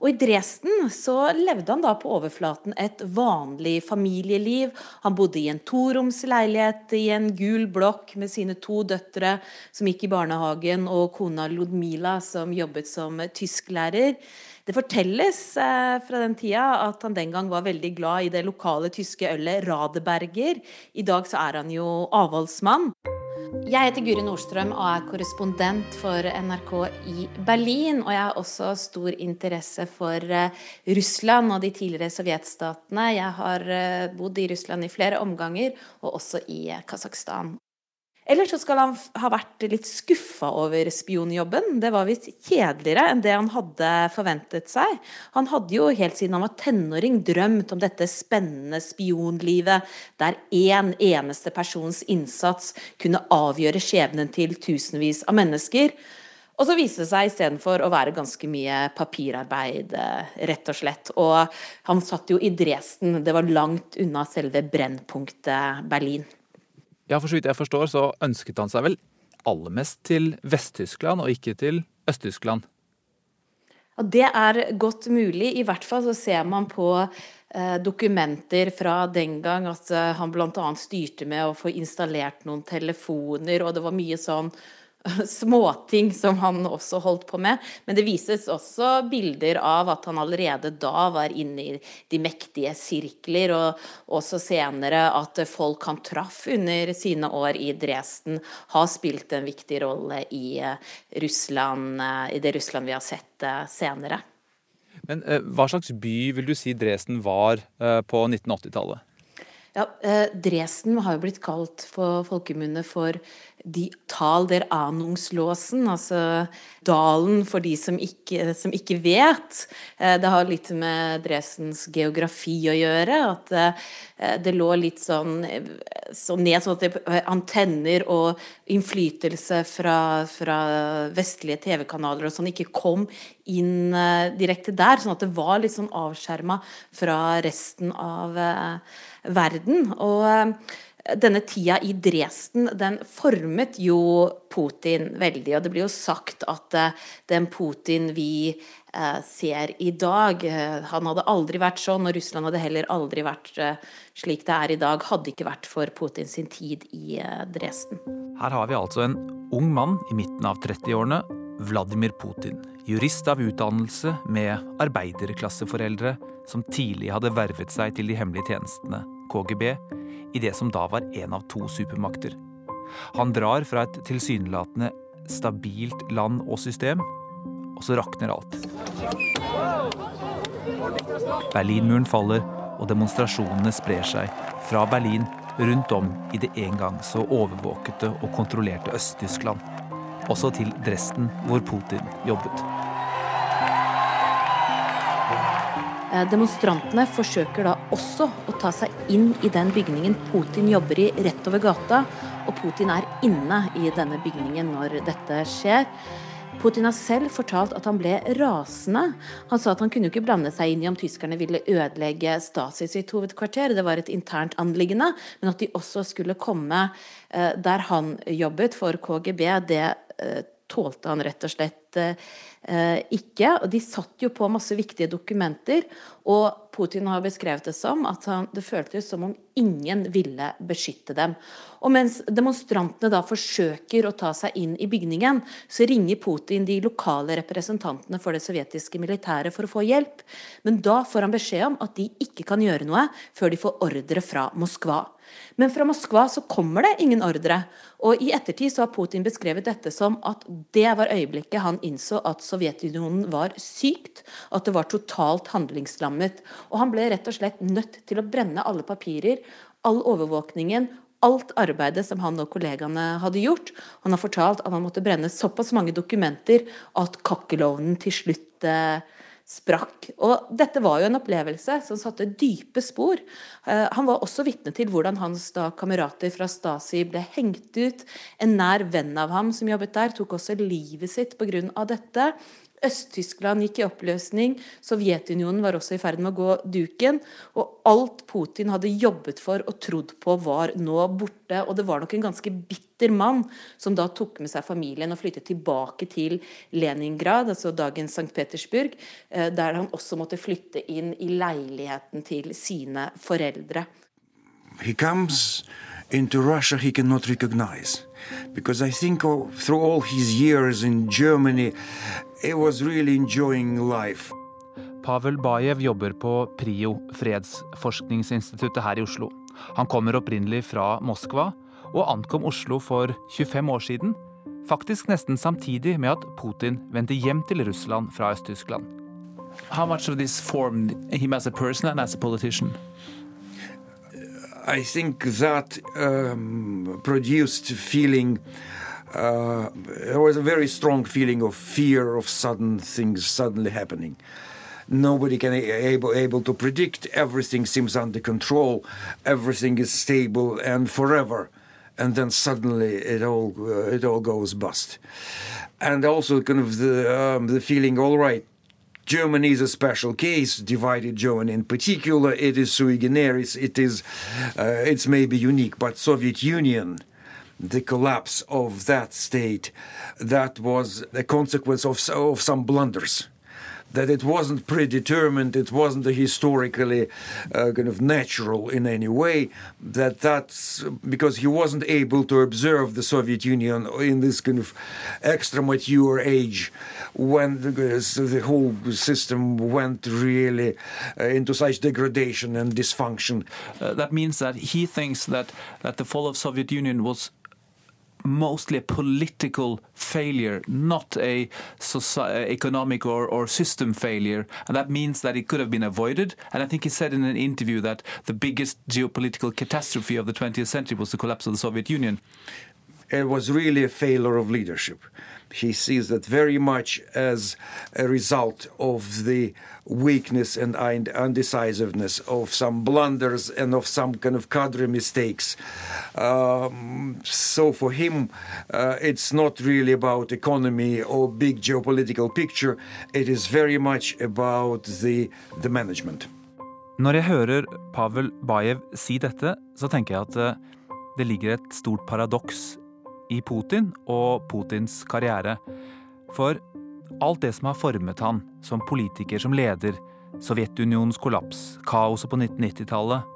Og i Dresden så levde han da på overflaten et vanlig familieliv. Han bodde i en toromsleilighet i en gul blokk med sine to døtre som gikk i barnehagen, og kona Ludmila som jobbet som tysklærer. Det fortelles eh, fra den tida at han den gang var veldig glad i det lokale tyske ølet Radeberger. I dag så er han jo avholdsmann. Jeg heter Guri Nordstrøm og er korrespondent for NRK i Berlin. Og jeg har også stor interesse for eh, Russland og de tidligere sovjetstatene. Jeg har eh, bodd i Russland i flere omganger, og også i eh, Kasakhstan. Eller så skal han ha vært litt skuffa over spionjobben. Det var visst kjedeligere enn det han hadde forventet seg. Han hadde jo helt siden han var tenåring drømt om dette spennende spionlivet, der én eneste persons innsats kunne avgjøre skjebnen til tusenvis av mennesker. Og så viste det seg istedenfor å være ganske mye papirarbeid, rett og slett. Og han satt jo i Dresden, det var langt unna selve brennpunktet Berlin. Ja, for så vidt jeg forstår, så ønsket han seg vel aller mest til Vest-Tyskland, og ikke til Øst-Tyskland? Ja, det er godt mulig. I hvert fall så ser man på eh, dokumenter fra den gang at eh, han bl.a. styrte med å få installert noen telefoner, og det var mye sånn *laughs* småting som han også holdt på med. Men det vises også bilder av at han allerede da var inne i de mektige sirkler, og også senere at folk han traff under sine år i Dresden, har spilt en viktig rolle i eh, Russland, eh, i det Russland vi har sett eh, senere. Men hva slags by vil du si Dresden var på 1980-tallet? Ja, Dresden har jo blitt kalt på folkemunne for de Tal der anungslåsen, altså dalen for de som ikke, som ikke, vet. Eh, det har litt med Dresdens geografi å gjøre. At eh, det lå litt sånn, så ned sånn at antenner og innflytelse fra, fra vestlige TV-kanaler og sånn ikke kom inn eh, direkte der. Sånn at det var litt sånn avskjerma fra resten av verden. og denne tida i Dresden den formet jo Putin veldig. Og det blir jo sagt at uh, den Putin vi uh, ser i dag Han hadde aldri vært sånn, og Russland hadde heller aldri vært slik det er i dag, hadde ikke vært for Putin sin tid i Dresden. Her har vi altså en ung mann i midten av 30-årene, Vladimir Putin. Jurist av utdannelse med arbeiderklasseforeldre som tidlig hadde vervet seg til de hemmelige tjenestene, KGB, i det som da var en av to supermakter. Han drar fra et tilsynelatende stabilt land og system, og så rakner alt. Berlinmuren faller, og demonstrasjonene sprer seg fra Berlin rundt om i det en gang så overvåkete og kontrollerte Øst-Tyskland. Også til Dresden, hvor Putin jobbet. Eh, demonstrantene forsøker da også å ta seg inn i den bygningen Putin jobber i rett over gata, og Putin er inne i denne bygningen når dette skjer. Putin har selv fortalt at han ble rasende. Han sa at han kunne ikke blande seg inn i om tyskerne ville ødelegge Stasi sitt hovedkvarter, det var et internt anliggende, men at de også skulle komme eh, der han jobbet for KGB, det tålte han rett og slett eh, ikke. Og de satt jo på masse viktige dokumenter. Og Putin har beskrevet det som at han, det føltes som om ingen ville beskytte dem. Og mens demonstrantene da forsøker å ta seg inn i bygningen, så ringer Putin de lokale representantene for det sovjetiske militæret for å få hjelp. Men da får han beskjed om at de ikke kan gjøre noe før de får ordre fra Moskva. Men fra Moskva så kommer det ingen ordre. Og i ettertid så har Putin beskrevet dette som at det var øyeblikket han innså at Sovjetunionen var sykt, at det var totalt handlingslammet. Og han ble rett og slett nødt til å brenne alle papirer, all overvåkningen, alt arbeidet som han og kollegaene hadde gjort. Han har fortalt at han måtte brenne såpass mange dokumenter at kakkelovnen til slutt eh, sprakk. Og dette var jo en opplevelse som satte dype spor. Eh, han var også vitne til hvordan hans da kamerater fra Stasi ble hengt ut. En nær venn av ham som jobbet der, tok også livet sitt pga. dette. Øst-Tyskland gikk i oppløsning. Sovjetunionen var også i ferd med å gå duken. Og alt Putin hadde jobbet for og trodd på, var nå borte. Og det var nok en ganske bitter mann som da tok med seg familien og flyttet tilbake til Leningrad, altså dagens St. Petersburg, eh, der han også måtte flytte inn i leiligheten til sine foreldre. He comes into Russia he cannot recognize. Because I think through all his years in Germany, he was really enjoying life. Pavel Bajev jobber på PRIO, fredsforskningsinstituttet her i Oslo. Han kommer opprinnelig fra Moskva, og ankom Oslo for 25 år siden. Faktisk nesten samtidig med at Putin vendte hjem til Russland fra Øst-Tyskland. How much of this formed him as a person and as a politician? I think that um, produced feeling. Uh, there was a very strong feeling of fear of sudden things suddenly happening. Nobody can able able to predict. Everything seems under control. Everything is stable and forever, and then suddenly it all uh, it all goes bust. And also kind of the um, the feeling, all right, Germany is a special case, divided Germany in particular. It is sui generis. It is, uh, it's maybe unique, but Soviet Union, the collapse of that state, that was a consequence of, of some blunders that it wasn't predetermined, it wasn't historically uh, kind of natural in any way. That that's because he wasn't able to observe the Soviet Union in this kind of extra mature age when the, the whole system went really uh, into such degradation and dysfunction. Uh, that means that he thinks that that the fall of Soviet Union was mostly a political failure, not a economic or, or system failure. And that means that it could have been avoided. And I think he said in an interview that the biggest geopolitical catastrophe of the 20th century was the collapse of the Soviet Union. It was really a failure of leadership. He sees that very much as a result of the weakness and undecisiveness of some blunders and of some kind of cadre mistakes. Um, so for him, uh, it's not really about economy or big geopolitical picture. It is very much about the, the management. Når jeg hører Pavel Bajev si dette, så tenker jeg at eh, det ligger et stort paradoks i Putin og Putins karriere. For alt det som har formet han som politiker, som leder, Sovjetunionens kollaps, kaoset på 1990-tallet,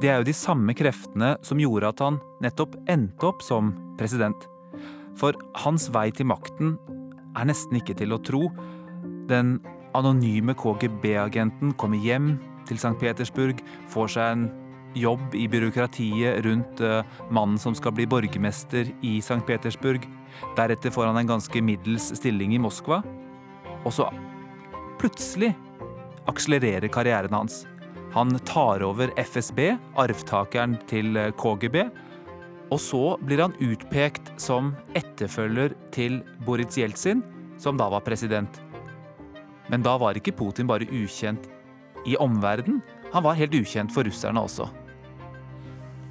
det er jo de samme kreftene som gjorde at han nettopp endte opp som president. For hans vei til makten er nesten ikke til å tro. Den anonyme KGB-agenten kommer hjem til St. Petersburg, får seg en jobb i byråkratiet rundt uh, mannen som skal bli borgermester i St. Petersburg. Deretter får han en ganske middels stilling i Moskva. Og så plutselig akselererer karrieren hans. Han tar over FSB, arvtakeren til eh, KGB. Og så blir han utpekt som etterfølger til Boris Jeltsin, som da var president. Men da var ikke Putin bare ukjent i omverdenen, han var helt ukjent for russerne også.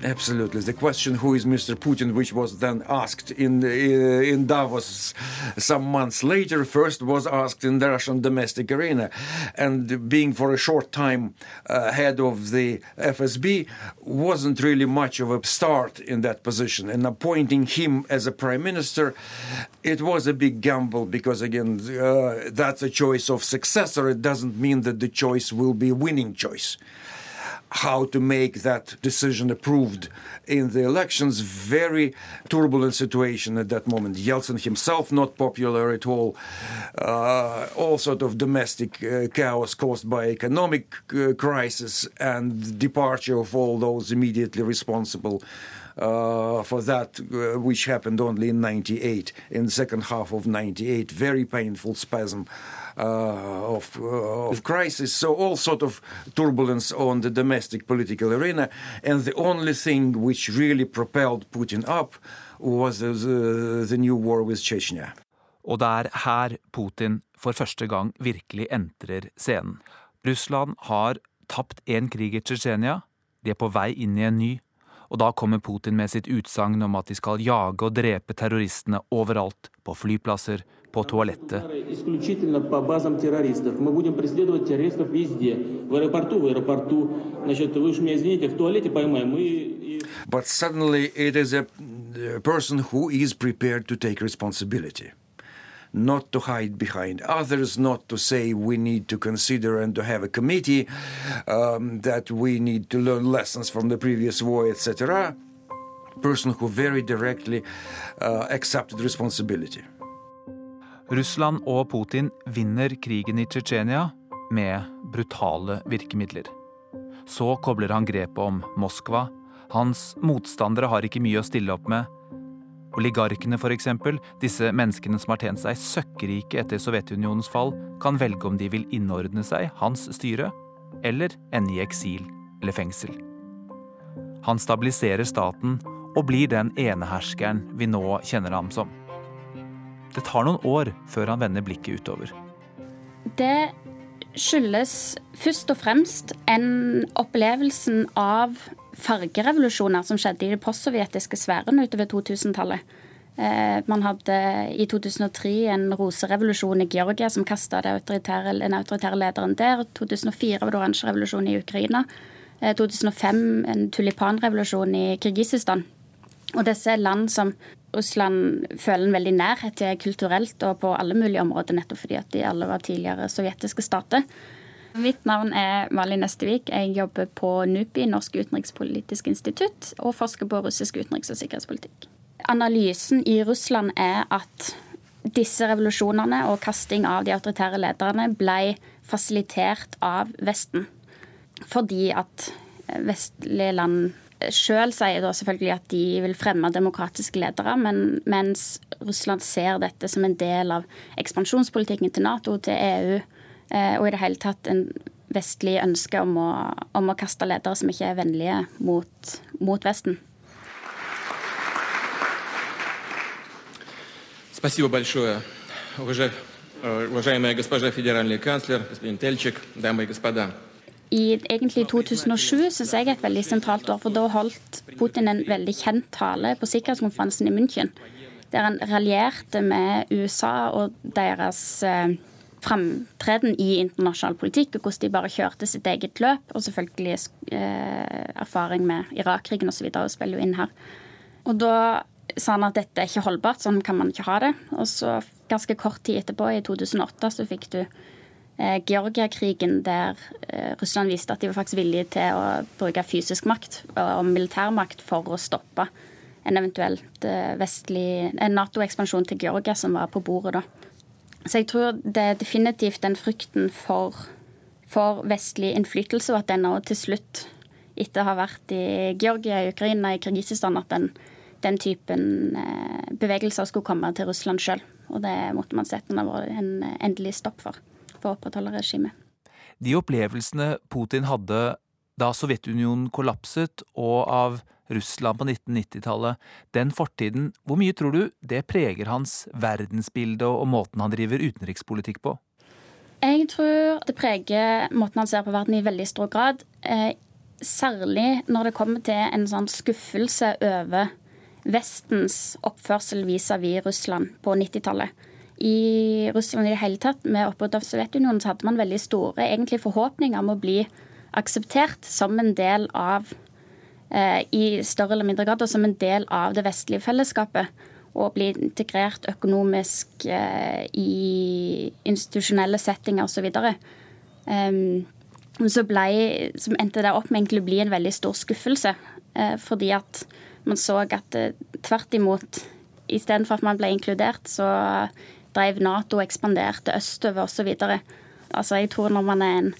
Absolutely. The question, who is Mr. Putin, which was then asked in, in Davos some months later, first was asked in the Russian domestic arena. And being for a short time uh, head of the FSB wasn't really much of a start in that position. And appointing him as a prime minister, it was a big gamble because, again, uh, that's a choice of successor. It doesn't mean that the choice will be a winning choice how to make that decision approved in the elections. Very turbulent situation at that moment. Yeltsin himself not popular at all. Uh, all sort of domestic uh, chaos caused by economic uh, crisis and departure of all those immediately responsible. Uh, for that, uh, which happened only in 98, in the second half of 98. Very painful spasm of, uh, of crisis. So all sort of turbulence on the domestic political arena, and the only thing which really propelled Putin up was the, the new war with Chechnya. Og det er her Putin for første gang virkelig entrer scenen. Russland har tapt én krig i Tsjetsjenia, de er på vei inn i en ny, og da kommer Putin med sitt utsagn om at de skal jage og drepe terroristene overalt, på flyplasser, på toalettet. But suddenly it is a person who is prepared to take responsibility. Not to hide behind others, not to say we need to consider and to have a committee, um, that we need to learn lessons from the previous war, etc. Person who very directly uh, accepted responsibility. Russland og Putin vinner krigen i Tsjetsjenia med brutale virkemidler. Så kobler han grepet om Moskva. Hans motstandere har ikke mye å stille opp med. Oligarkene, f.eks., disse menneskene som har tjent seg søkkrike etter Sovjetunionens fall, kan velge om de vil innordne seg hans styre, eller ende i eksil eller fengsel. Han stabiliserer staten og blir den eneherskeren vi nå kjenner ham som. Det tar noen år før han vender blikket utover. Det skyldes først og fremst en opplevelsen av fargerevolusjoner som skjedde i de postsovjetiske sfærene utover 2000-tallet. Eh, man hadde i 2003 en roserevolusjon i Georgia som kasta den autoritære lederen der. 2004 var det oransje revolusjon i Ukraina. 2005 eh, en tulipanrevolusjon i Kirgisistan. Og disse land som Russland føler en veldig nærhet til kulturelt og på alle mulige områder, nettopp fordi at de alle var tidligere sovjetiske stater. Mitt navn er Malin Nestevik. Jeg jobber på NUPI, Norsk utenrikspolitisk institutt, og forsker på russisk utenriks- og sikkerhetspolitikk. Analysen i Russland er at disse revolusjonene og kasting av de autoritære lederne ble fasilitert av Vesten. Fordi at vestlige land sjøl sier da selvfølgelig at de vil fremme demokratiske ledere, men mens Russland ser dette som en del av ekspansjonspolitikken til Nato, til EU, eh, og i det hele tatt en vestlig ønske om å, om å kaste ledere som ikke er vennlige mot, mot Vesten. Спасибо большое, уважаемая госпожа федеральный канцлер, господин Тельчик, дамы и господа i egentlig 2007 syns jeg er et veldig sentralt år, for da holdt Putin en veldig kjent tale på sikkerhetskonferansen i München, der han raljerte med USA og deres eh, framtreden i internasjonal politikk, og hvordan de bare kjørte sitt eget løp. Og selvfølgelig eh, erfaring med Irak-krigen osv. spiller jo inn her. Og da sa han at dette er ikke holdbart, sånn kan man ikke ha det. Og så ganske kort tid etterpå, i 2008, så fikk du Georgia-krigen, der eh, Russland viste at de var faktisk villige til å bruke fysisk makt og militærmakt for å stoppe en eventuelt eh, vestlig Nato-ekspansjon til Georgia som var på bordet da. Så jeg tror det er definitivt den frykten for, for vestlig innflytelse, og at den nå til slutt, etter å ha vært i Georgia, i Ukraina, i Kirgisistan, at den, den typen bevegelser skulle komme til Russland sjøl. Og det måtte man sette en endelig stopp for for å opprettholde regimet. De opplevelsene Putin hadde da Sovjetunionen kollapset, og av Russland på 1990-tallet, den fortiden, hvor mye tror du det preger hans verdensbilde og måten han driver utenrikspolitikk på? Jeg tror det preger måten han ser på verden i veldig stor grad. Eh, særlig når det kommer til en sånn skuffelse over Vestens oppførsel vis-à-vis Russland på 90-tallet. I Russland i det hele tatt, med oppbruddet av Sovjetunionen, så hadde man veldig store egentlig forhåpninger om å bli akseptert som en del av eh, I større eller mindre grad og som en del av det vestlige fellesskapet. Og bli integrert økonomisk eh, i institusjonelle settinger osv. Um, så, ble, så endte det opp med egentlig å bli en veldig stor skuffelse. Eh, fordi at man så at eh, tvert imot, istedenfor at man ble inkludert, så drev Nato ekspanderte østover osv. Altså, jeg tror når man er en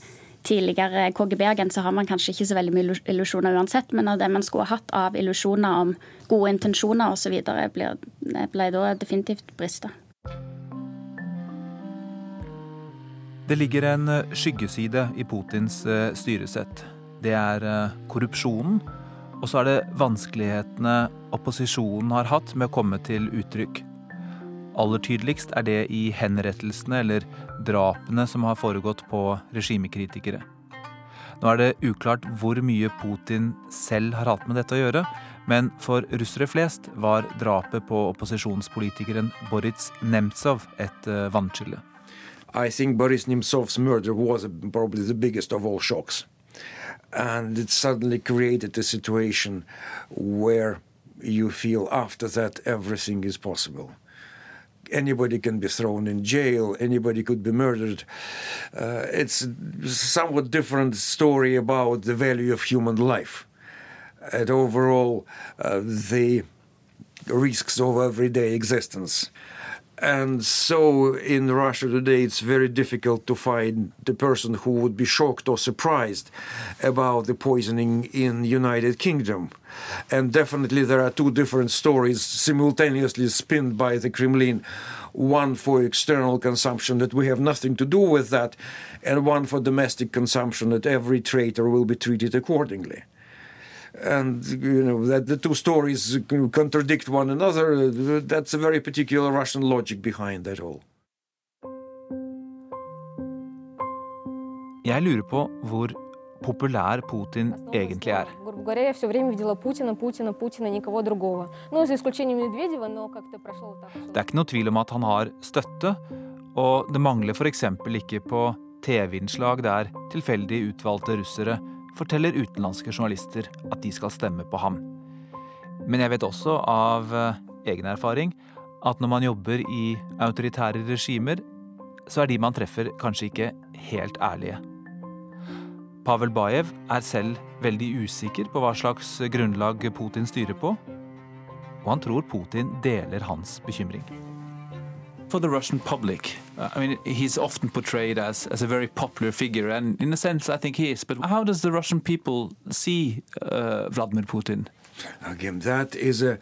tidligere KGB-agent, så har man kanskje ikke så veldig mye illusjoner uansett, men av det man skulle ha hatt av illusjoner om gode intensjoner osv., ble, ble da definitivt brista. Det ligger en skyggeside i Putins eh, styresett. Det er eh, korrupsjonen og så er det vanskelighetene opposisjonen har hatt med å komme til uttrykk. Aller tydeligst er det i henrettelsene eller drapene som har foregått på regimekritikere. Nå er det uklart hvor mye Putin selv har hatt med dette å gjøre, men for russere flest var drapet på opposisjonspolitikeren Boris Nemtsov et eh, vannskille. I think Boris Nemtsovs murder was probably the biggest of all shocks. and it suddenly created a situation where you feel after that everything is possible. Anybody can be thrown in jail, anybody could be murdered. Uh, it's somewhat different story about the value of human life and overall uh, the risks of everyday existence. And so in Russia today, it's very difficult to find the person who would be shocked or surprised about the poisoning in United Kingdom. And definitely there are two different stories simultaneously spinned by the Kremlin. One for external consumption that we have nothing to do with that, and one for domestic consumption that every traitor will be treated accordingly and you know that the two stories contradict one another. That's a very particular Russian logic behind that all. Jeg lurer på hvor populær Putin egentlig er. Det er ikke noe tvil om at han har støtte, og det mangler f.eks. ikke på TV-innslag der tilfeldig utvalgte russere forteller utenlandske journalister at de skal stemme på ham. Men jeg vet også av eh, egen erfaring at når man jobber i autoritære regimer, så er de man treffer, kanskje ikke helt ærlige. Pavel Bajev er selv veldig usikker på hva slags grunnlag Putin styrer på, og han tror Putin deler hans bekymring. for the Russian public. I mean, he's often portrayed as, as a very popular figure, and in a sense, I think he is. But how does the Russian people see uh, Vladimir Putin? Again, that is an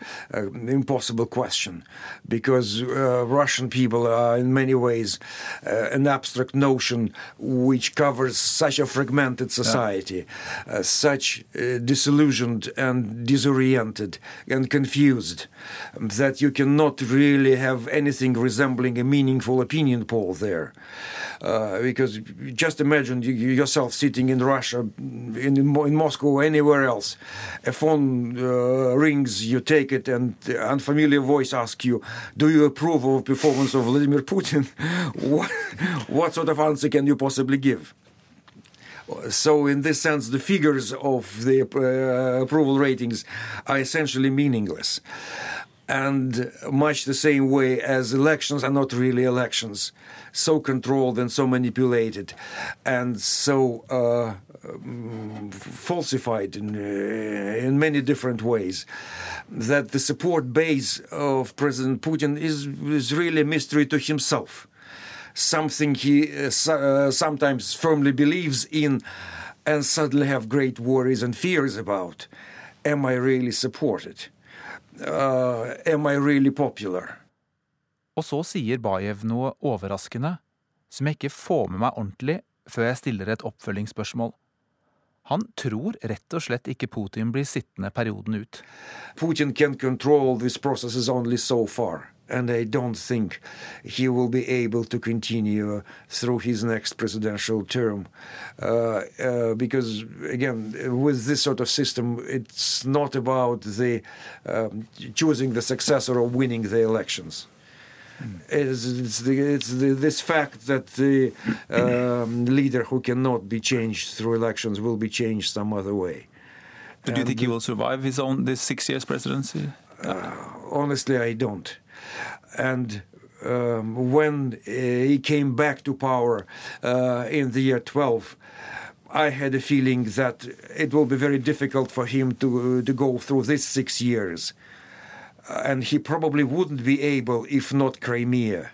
impossible question because uh, Russian people are in many ways uh, an abstract notion which covers such a fragmented society, yeah. uh, such uh, disillusioned and disoriented and confused that you cannot really have anything resembling a meaningful opinion poll there. Uh, because just imagine you, yourself sitting in Russia, in, in Moscow, or anywhere else. A phone uh, rings, you take it, and unfamiliar voice asks you, "Do you approve of performance of Vladimir Putin?" *laughs* what, what sort of answer can you possibly give? So, in this sense, the figures of the uh, approval ratings are essentially meaningless. And much the same way as elections are not really elections so controlled and so manipulated and so uh, um, falsified in, uh, in many different ways that the support base of President Putin is, is really a mystery to himself. Something he uh, uh, sometimes firmly believes in and suddenly have great worries and fears about. Am I really supported? Uh, am I really popular? Og så sier Bajev noe overraskende, som jeg ikke får med meg ordentlig før jeg stiller et oppfølgingsspørsmål. Han tror rett og slett ikke Putin blir sittende perioden ut. Putin can control these processes only so far. And I don't think he will be able to continue through his next presidential term. Uh, uh, because, again, with this sort of system, it's not about the um, choosing the successor or winning the elections. Mm. It's, it's, the, it's the, this fact that the um, leader who cannot be changed through elections will be changed some other way. But do you think he will survive his own this six years presidency? Uh, honestly, I don't. And um, when uh, he came back to power uh, in the year 12, I had a feeling that it will be very difficult for him to, to go through these six years. and he probably wouldn't be able, if not Crimea,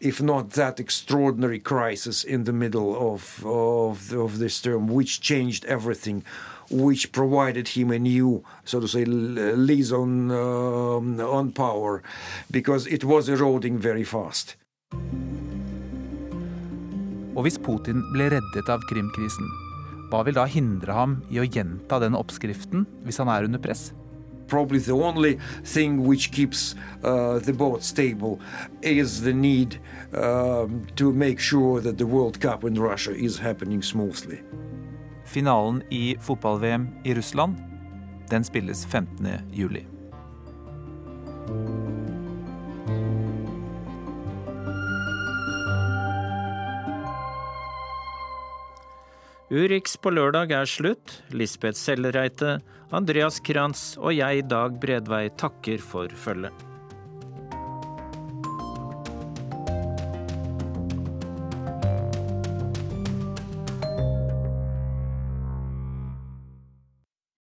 if not that extraordinary crisis in the middle of, of, of this term, which changed everything which provided him a new, so to say, lease on, uh, on power, because it was eroding very fast. Og hvis Putin ble reddet av Krimkrisen, hva vil da hindre ham i å gjenta den oppskriften hvis han er under press? Probably the only thing which keeps uh, the boat stable is the need uh, to make sure that the World Cup in Russia is happening smoothly. Finalen i fotball-VM i Russland den spilles 15. juli. Urix på lørdag er slutt. Lisbeth Sellereite, Andreas Krantz og jeg, Dag Bredvei, takker for følget.